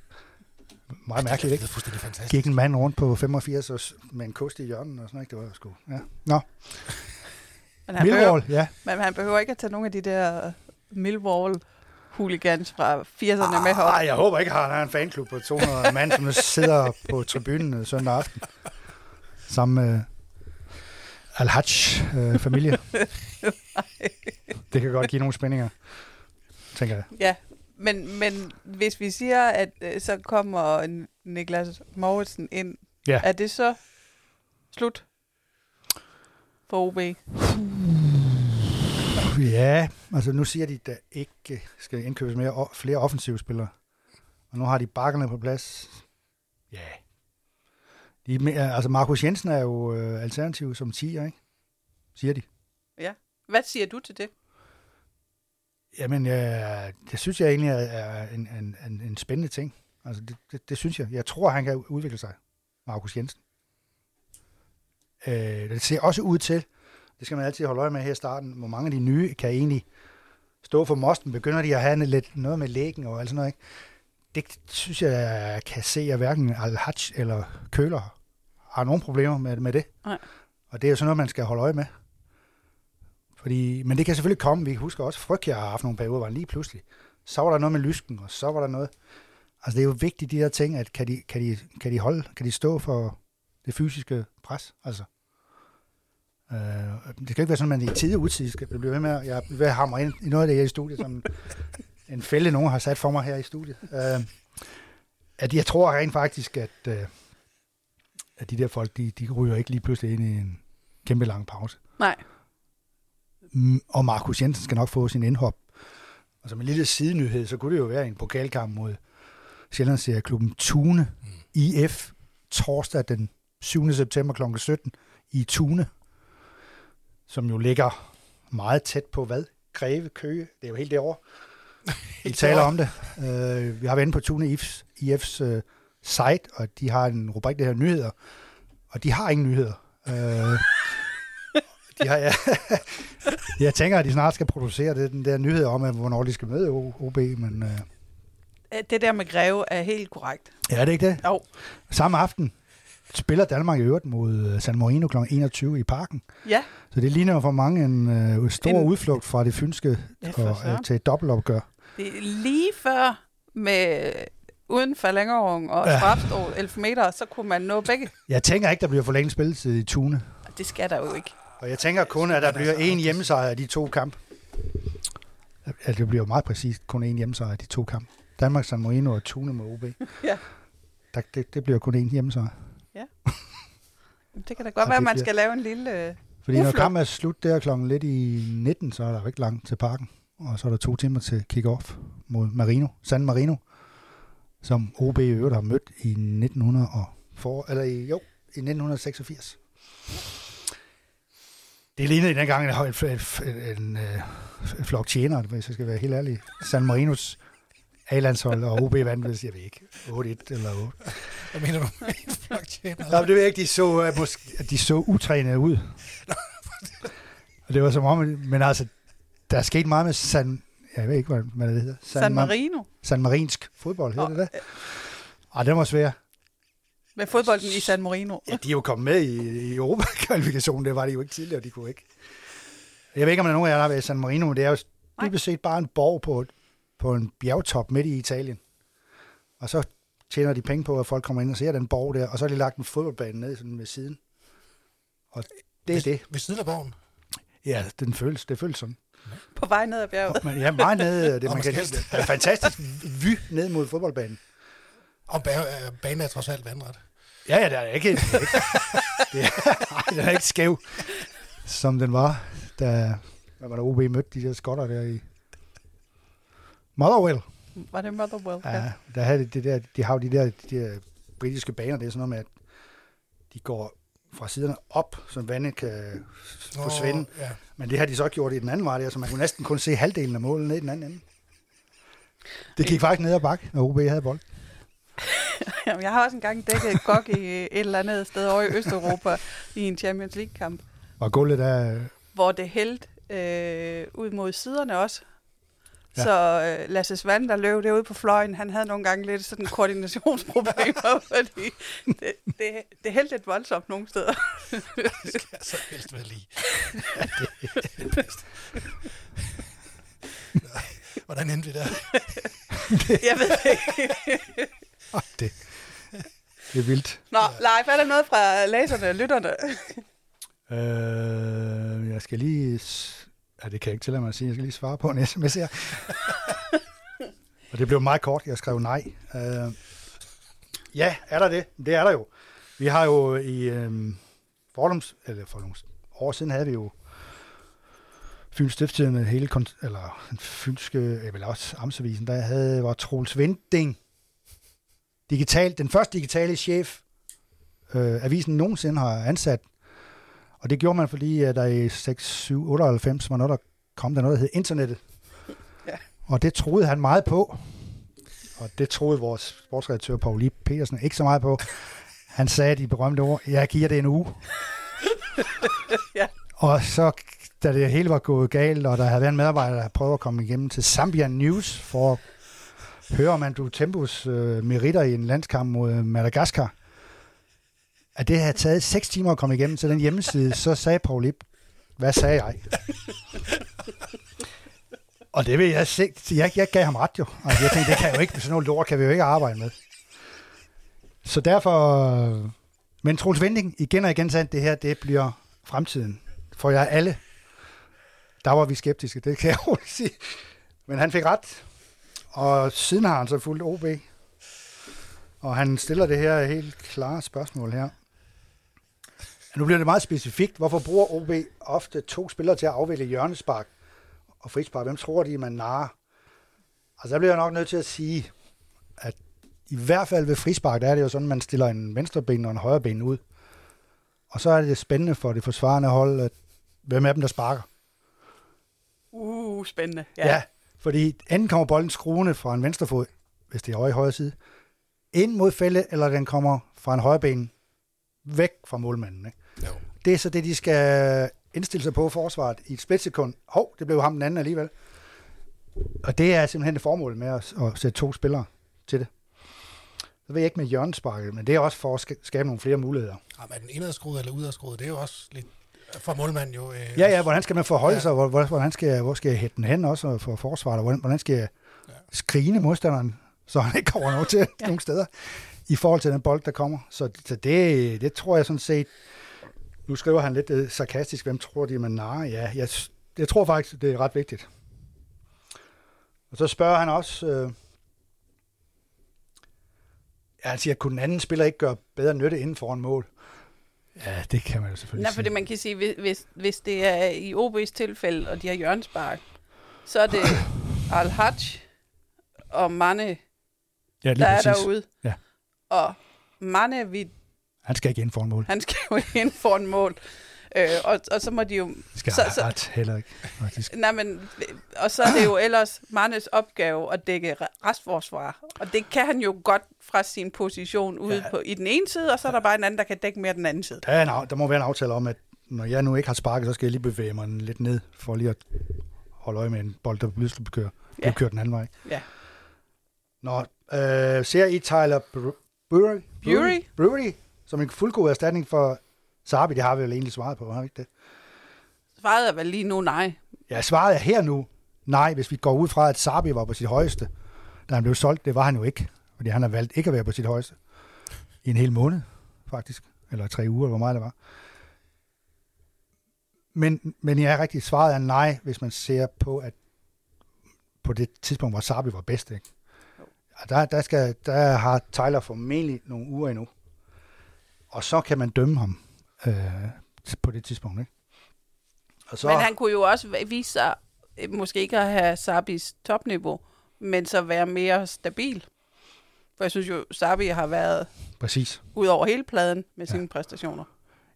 Meget mærkeligt, ikke?
Det er fuldstændig fantastisk.
Gik en mand rundt på 85 og med en kost i hjørnet og sådan noget. Det var sgu... Ja. Nå,
Men han, behøver,
Millwall, ja.
men han behøver ikke at tage nogle af de der Millwall hooligans fra 80'erne med herop.
Ej, jeg håber ikke, at han har en fanklub på 200 mand, som sidder på tribunen søndag aften. Sammen med Al-Hajj-familie. det kan godt give nogle spændinger, tænker jeg.
Ja, men, men hvis vi siger, at øh, så kommer Niklas Mauritsen ind,
Ja.
er det så slut for OB?
Ja, altså nu siger de, at der ikke skal indkøbes mere, flere offensive spillere. Og nu har de bakkerne på plads. Ja. De, altså Markus Jensen er jo øh, alternativ som 10'er, ikke? Siger de.
Hvad siger du til det?
Jamen, øh, det synes jeg egentlig er, er en, en, en, en spændende ting. Altså, det, det, det synes jeg. Jeg tror, han kan udvikle sig, Markus Jensen. Øh, det ser også ud til, det skal man altid holde øje med her i starten, hvor mange af de nye kan egentlig stå for mosten. Begynder de at have lidt, noget med lægen og alt sådan noget, ikke? Det synes jeg, jeg kan se, at hverken Al-Hajj eller Køler har nogen problemer med, med det.
Nej.
Og det er jo sådan noget, man skal holde øje med. Fordi, men det kan selvfølgelig komme. Vi husker også, at jeg har haft nogle perioder, hvor lige pludselig, så var der noget med lysken, og så var der noget. Altså det er jo vigtigt, de der ting, at kan de, kan de, kan de holde, kan de stå for det fysiske pres, altså. Øh, det kan ikke være sådan, at man i tide og utid skal blive ved med, jeg er ved at hamre ind i noget af det her i studiet, som en fælde, nogen har sat for mig her i studiet. Øh, at jeg tror rent faktisk, at, øh, at de der folk, de, de ryger ikke lige pludselig ind i en kæmpe lang pause.
Nej.
Mm, og Markus Jensen skal nok få sin indhop. Og som en lille sidenyhed, så kunne det jo være en pokalkamp mod Sjællandsserieklubben Tune IF torsdag den 7. september kl. 17 i Tune, som jo ligger meget tæt på hvad? Greve, Køge, det er jo helt derovre. Vi taler om det. Uh, vi har været inde på Tune IF's, IF's uh, site, og de har en rubrik, der hedder nyheder, og de har ingen nyheder. Uh, de har, ja, jeg tænker, at de snart skal producere det, den der nyhed om, at, hvornår de skal møde OB, men øh,
Øh, Det der med Greve er helt korrekt.
ja, er det ikke det?
Jo,
Samme aften spiller Danmark i øvrigt mod øh, San Marino kl. 21 i parken.
ja.
Så det ligner for mange en øh, stor
En-
udflugt fra det fynske
Ja, for
og, øh, til et dobbeltopgør.
Det er lige før med uden forlængerung og
Ja.
strafstol 11 meter, så kunne man nå begge.
Jeg tænker ikke, der bliver forlænget spilletid i Tune.
Det skal der jo ikke.
Og jeg tænker kun, at der bliver en hjemmesejr af de to kampe. Altså, det bliver jo meget præcist kun en hjemmesejr af de to kampe. Danmark, San Marino og Tune mod OB.
Ja.
Der, det, det bliver kun en hjemmesejr.
Det kan da godt være, at man
bliver-
skal lave en lille... øh,
Fordi når
Uflugt.
kampen er slut der klokken lidt i 19, så er der jo ikke langt til parken. Og så er der to timer til kick-off mod Marino, San Marino, som OB i øvrigt har mødt i 1900 og for, eller i, jo, i 1986. Det lignede dengang en, en, en, en, en flok tjenere, hvis jeg skal være helt ærlig. San Marinos A-landshold og OB vandt, hvis jeg ved ikke, 8-1 eller 8.
Hvad mener du med en flok tjener?
Nej, det ved jeg ikke, de så, måske, at de så utrænede ud. og det var som om, men altså, der er sket meget med San, jeg ved ikke, hvad, hvad det hedder.
San Marino.
San Marinsk fodbold, hedder
Og,
det det? Ej, den var svær.
Med fodbolden i San Marino.
Ja, de er jo kommet med i, i Europa-kvalifikationen, det var de jo ikke tidligere, de kunne ikke. Jeg ved ikke, om der er nogen af jer, der har været i San Marino, men det er jo dybest set bare en borg på, på en bjergtop midt i Italien. Og så tjener de penge på, at folk kommer ind og ser den borg der, og så har de lagt en fodboldbane ned sådan ved siden. Og det er
ved,
det.
Ved siden af borgen.
Ja, den føles, det føles sådan.
På vej ned ad bjerget.
Men ja, meget nede, det,
Og
man kan, der er fantastisk vy ned mod fodboldbanen.
Og øh, banen er trods alt vandret.
Ja, ja, det er ikke, det er ikke, det er, den er ikke skæv, som den var, da hvad var der, OB mødte de der skotter der i Motherwell.
Var det Motherwell? Ja.
Ja, der havde de, det der, de har jo de der, de der britiske baner, det er sådan noget med, at de går fra siderne op, så vandet kan forsvinde.
ja.
Men det har de så gjort i den anden vej, så man kunne næsten kun se halvdelen af målet ned i den anden ende. Det gik faktisk ned ad bakke, når OB havde bold.
Jamen, Jeg har også engang dækket gok i et eller andet sted over i Østeuropa i en Champions League-kamp,
Og gulvet der...
hvor det hældte øh, ud mod siderne også.
Ja.
Ja. Så øh, Lasse Svand, der løb derude på fløjen, han havde nogle gange lidt sådan koordinationsproblemer, fordi det, det, det hældte lidt voldsomt nogle steder.
Det skal jeg så helst være lige. Hvordan endte vi der?
Jeg ved det ikke.
Oh, det, det er vildt.
Nå, Leif, er der noget fra læserne og lytterne?
Øh, jeg skal lige... Ja, det kan jeg ikke tillade mig at sige. Jeg skal lige svare på en sms her. Og det blev meget kort. Jeg skrev nej. Øh, ja, er der det? Det er der jo. Vi har jo i øh, fordoms, eller for nogle år siden havde vi jo Fyns Stiftstidende med hele, eller den fynske, eller også Amtsavisen, der havde, var Troels Vinding, digital, den første digitale chef, øh, avisen nogensinde har ansat og det gjorde man, fordi at der i 6, 7, 98 var noget, der kom der noget, der hed internettet.
Ja.
Og det troede han meget på. Og det troede vores sportsredaktør Paul Ip Petersen ikke så meget på. Han sagde de berømte ord, jeg giver det en uge.
Ja.
Og så, da det hele var gået galt, og der havde været en medarbejder, der prøvet at komme igennem til Zambia News for at høre om Andrew Tempus øh, meritter i en landskamp mod Madagaskar, at det havde taget 6 timer at komme igennem til den hjemmeside, så sagde Paul Ip, hvad sagde jeg? Og det vil jeg se. Jeg, jeg gav ham ret jo. Altså, jeg tænkte, det kan jo ikke, sådan noget lort kan vi jo ikke arbejde med. Så derfor, men Troels Vending igen og igen sagde, at det her, det bliver fremtiden. For jer alle. Der var vi skeptiske, det kan jeg roligt sige. Men han fik ret. Og siden har han så fulgt OB. Og han stiller det her helt klare spørgsmål her. Nu bliver det meget specifikt. Hvorfor bruger OB ofte to spillere til at afvælge hjørnespark og frispark? Hvem tror de, man narer? Altså, der bliver jeg nok nødt til at sige, at i hvert fald ved frispark, der er det jo sådan, at man stiller en venstre ben og en højre ben ud. Og så er det spændende for det forsvarende hold, at hvem af dem, der sparker.
Uh, spændende.
Ja. ja, fordi enten kommer bolden skruende fra en venstre fod, hvis det er over i højre side, ind mod fælde, eller den kommer fra en højre ben væk fra målmanden. Ikke?
Jo.
Det er så det, de skal indstille sig på forsvaret i et splitsekund. Hov, det blev ham den anden alligevel. Og det er simpelthen det formål med at, at sætte to spillere til det. Så ved jeg ikke med hjørnesparket, men det er også for at ska- skabe nogle flere muligheder.
Jamen, er den indadskruet eller udadskruet? Det er jo også lidt for målmanden jo. Øh,
Ja, ja, hvordan skal man forholde
Ja.
sig? Hvor- hvor- Hvordan skal, jeg- hvor skal jeg hætte den hen også for forsvaret? Og Hvordan, hvordan skal jeg skrine modstanderen, så han ikke kommer nogen til ja. nogle steder i forhold til den bold, der kommer? Så, så det, det tror jeg sådan set... Nu skriver han lidt øh, sarkastisk, hvem tror de, man narer? Ja, jeg, jeg tror faktisk, det er ret vigtigt. Og så spørger han også... Øh, ja, han siger, kunne den anden spiller ikke gøre bedre nytte inden for en mål? Ja, det kan man jo selvfølgelig
Nej, fordi man kan sige, hvis, hvis, hvis det er i OB's tilfælde, og de har hjørnespark, så er det Al-Hajj og Mane,
ja,
der er derude.
Ja.
Og Mane, vi,
Han skal ikke ind for en mål.
han skal jo ind for en mål. Øh, og, og så må de jo...
Skal
så, så,
ret heller ikke, faktisk.
nej, men, og så er det jo ellers Manes opgave at dække re- restforsvar. Og det kan han jo godt fra sin position ude
Ja.
på, i den ene side, og så er der bare en anden, der kan dække mere den anden side.
Der, er en, der må være en aftale om, at når jeg nu ikke har sparket, så skal jeg lige bevæge mig lidt ned, for lige at holde øje med en bold, der pludselig kører, ja. Kører den anden vej.
Ja.
Nå, øh, ser I Tyler Br- Brewery?
Bury?
Brewery, som en fuldgod erstatning for Sabi, det har vi vel egentlig svaret på, har vi ikke det?
Svaret er vel lige nu nej.
Ja, svaret er her nu. Nej, hvis vi går ud fra, at Sabi var på sit højeste, da han blev solgt, det var han jo ikke. Fordi han har valgt ikke at være på sit højeste. I en hel måned, faktisk. Eller tre uger, eller hvor meget det var. Men, men jeg er rigtig svaret er nej, hvis man ser på, at på det tidspunkt, hvor Sabi var bedst. Ikke? Og der, der, skal, der har Tyler formentlig nogle uger endnu. Og så kan man dømme ham øh, på det tidspunkt. Ikke? Og
Så... Men han kunne jo også vise sig, øh, måske ikke at have Sabis topniveau, men så være mere stabil. For jeg synes jo, Sabi har været
Præcis.
ud over hele pladen med
Ja.
sine præstationer.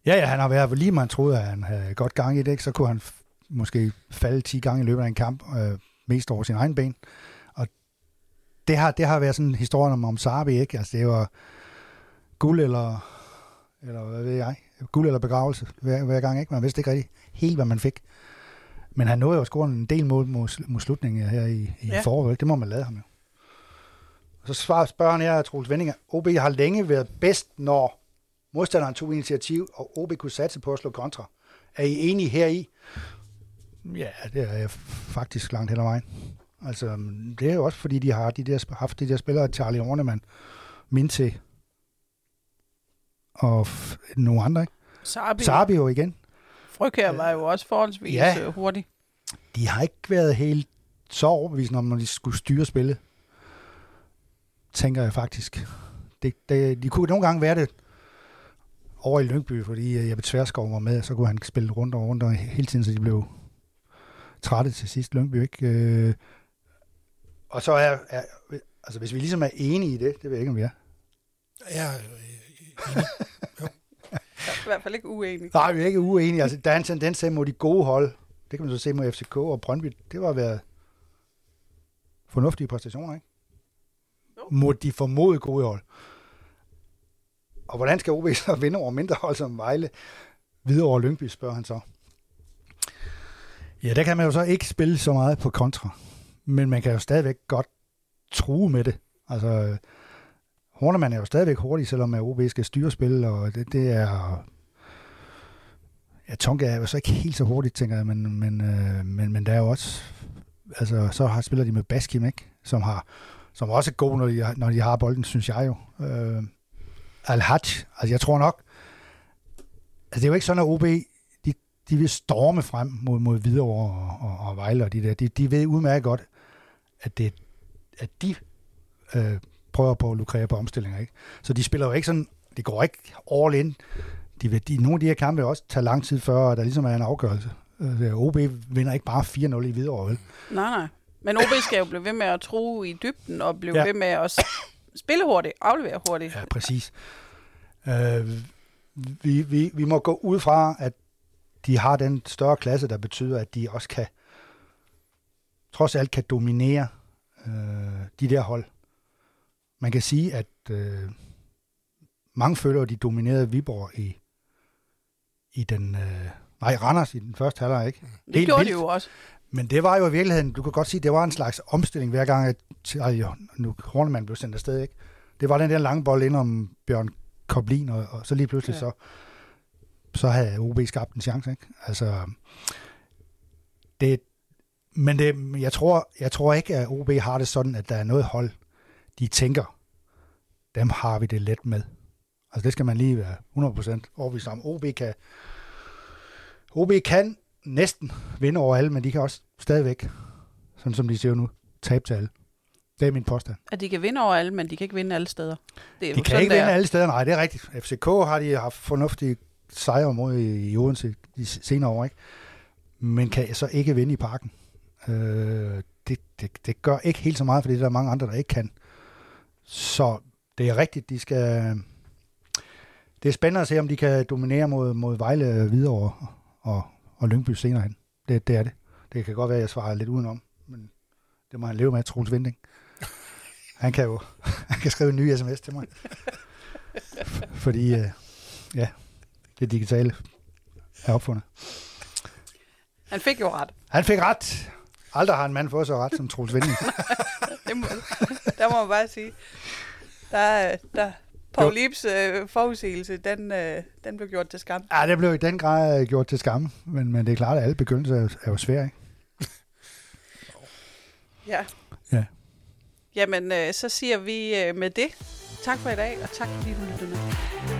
Ja, ja, han har været lige man troede, at han havde godt gang i det, ikke? så kunne han måske falde 10 gange i løbet af en kamp, øh, mest over sin egen ben. Og det har, det har været sådan en historie om, om Sarbi, ikke? Altså, det var guld eller, eller hvad ved jeg, guld eller begravelse hver, hver gang, ikke? Man vidste ikke rigtig helt, hvad man fik. Men han nåede jo at score en del mål mod, mod slutningen her i, i
Ja.
foråret, ikke? Det må man lade ham jo. Så svarer spørger han her, Troels Vending, OB har længe været bedst, når modstanderen tog initiativ, og OB kunne satse på at slå kontra. Er I enige her i? Ja, det er jeg faktisk langt hen ad vejen. Altså, det er jo også, fordi de har de der, haft de der spillere, Charlie Ornemann, Minte og f- nogle andre, ikke? Jo igen.
Frøkær var jo også forholdsvis
Ja.
ja. hurtig.
De har ikke været helt så overbevisende om, når de skulle styre spillet. Tænker jeg faktisk. Det, det, de kunne nogle gange være det over i Lyngby, fordi øh, Jeppe Tverskov var med, og så kunne han spille rundt og rundt og hele tiden, så de blev trætte til sidst Lyngby, ikke? Øh, og så er, er, altså hvis vi ligesom er enige i det, det ved jeg ikke, om vi er.
Ja, øh,
i hvert fald ikke uenig.
Nej, vi er ikke uenige. Altså, der er en tendens til mod de gode hold. Det kan man så se mod FCK og Brøndby. Det var været fornuftige præstationer, ikke?
Jo.
Mod de formodede gode hold. Og hvordan skal OB så vinde over mindre hold som Vejle? Videre over Lyngby, spørger han så. Ja, der kan man jo så ikke spille så meget på kontra. Men man kan jo stadigvæk godt true med det. Altså, Hornemann er jo stadigvæk hurtig, selvom OB skal styre spil, og det, det er... Ja, Tonka er jo så ikke helt så hurtigt, tænker jeg, men, men, øh, men, men der er jo også... Altså, så har spiller de med Baskim, ikke? Som, har, som også er god, når de, har- når de har bolden, synes jeg jo. Øh, Al-Haj, altså jeg tror nok... Altså det er jo ikke sådan, at OB, de, de vil storme frem mod, mod Hvidovre og, og, og Vejle og de der. De, de ved udmærket godt, at, det, at de øh, prøver på at lukrere på omstillinger, ikke? Så de spiller jo ikke sådan, de går ikke all in. De, vil- de, nogle af de her kampe også tage lang tid før, der ligesom er en afgørelse. Øh, OB vinder ikke bare 4-0 i Hvidovre, vel?
Nej, nej. Men OB skal jo blive ved med at tro i dybden, og blive
Ja.
ved med at spille hurtigt, aflevere hurtigt.
Ja, præcis. Øh, vi, vi, vi må gå ud fra, at de har den større klasse, der betyder, at de også kan, trods alt kan dominere øh, de der hold. Man kan sige, at øh, mange føler, at de dominerede Viborg i, i den... Øh, nej, Randers i den første halvleg, ikke?
Det
Helt
gjorde
vildt.
de jo også.
Men det var jo i virkeligheden, du kan godt sige, det var en slags omstilling hver gang, at ej, nu Hornemann blev sendt afsted, ikke? Det var den der lange bold ind om Bjørn Koblin, og, og så lige pludselig
Ja.
så, så havde OB skabt en chance, ikke? Altså, det, men det, jeg, tror, jeg tror ikke, at OB har det sådan, at der er noget hold, de tænker, dem har vi det let med. Altså det skal man lige være 100% overbevist om. OB kan, OB kan næsten vinde over alle, men de kan også stadigvæk, sådan som de ser nu, tabe til alle. Det er min påstand.
At de kan vinde over alle, men de kan ikke vinde alle steder. Det er
De kan ikke vinde alle steder, nej, det er rigtigt. FCK har de haft fornuftige sejre mod i, i Odense de senere år, ikke? men kan så ikke vinde i parken. Øh, det, det, det gør ikke helt så meget, fordi der er mange andre, der ikke kan. Så det er rigtigt, de skal... Det er spændende at se, om de kan dominere mod, mod Vejle videre og, og, og Lyngby senere hen. Det, det er det. Det kan godt være, at jeg svarer lidt udenom, men det må han leve med, Troels Vinding. Han kan jo han kan skrive en ny sms til mig. Fordi, øh, ja, det digitale er opfundet.
Han fik jo ret.
Han fik ret. Aldrig har en mand fået så ret som Troels Vinding.
Det må, der må man bare sige. Der, er- der, Paul Lips øh, forudsigelse, den, øh, den blev gjort til skam.
Ja, det blev i den grad øh, gjort til skamme, men, men det er klart, at alle begyndelser er, er jo svære, ikke?
Ja.
Ja.
Jamen, øh, så siger vi øh, med det tak for i dag, og tak fordi du lyttede med.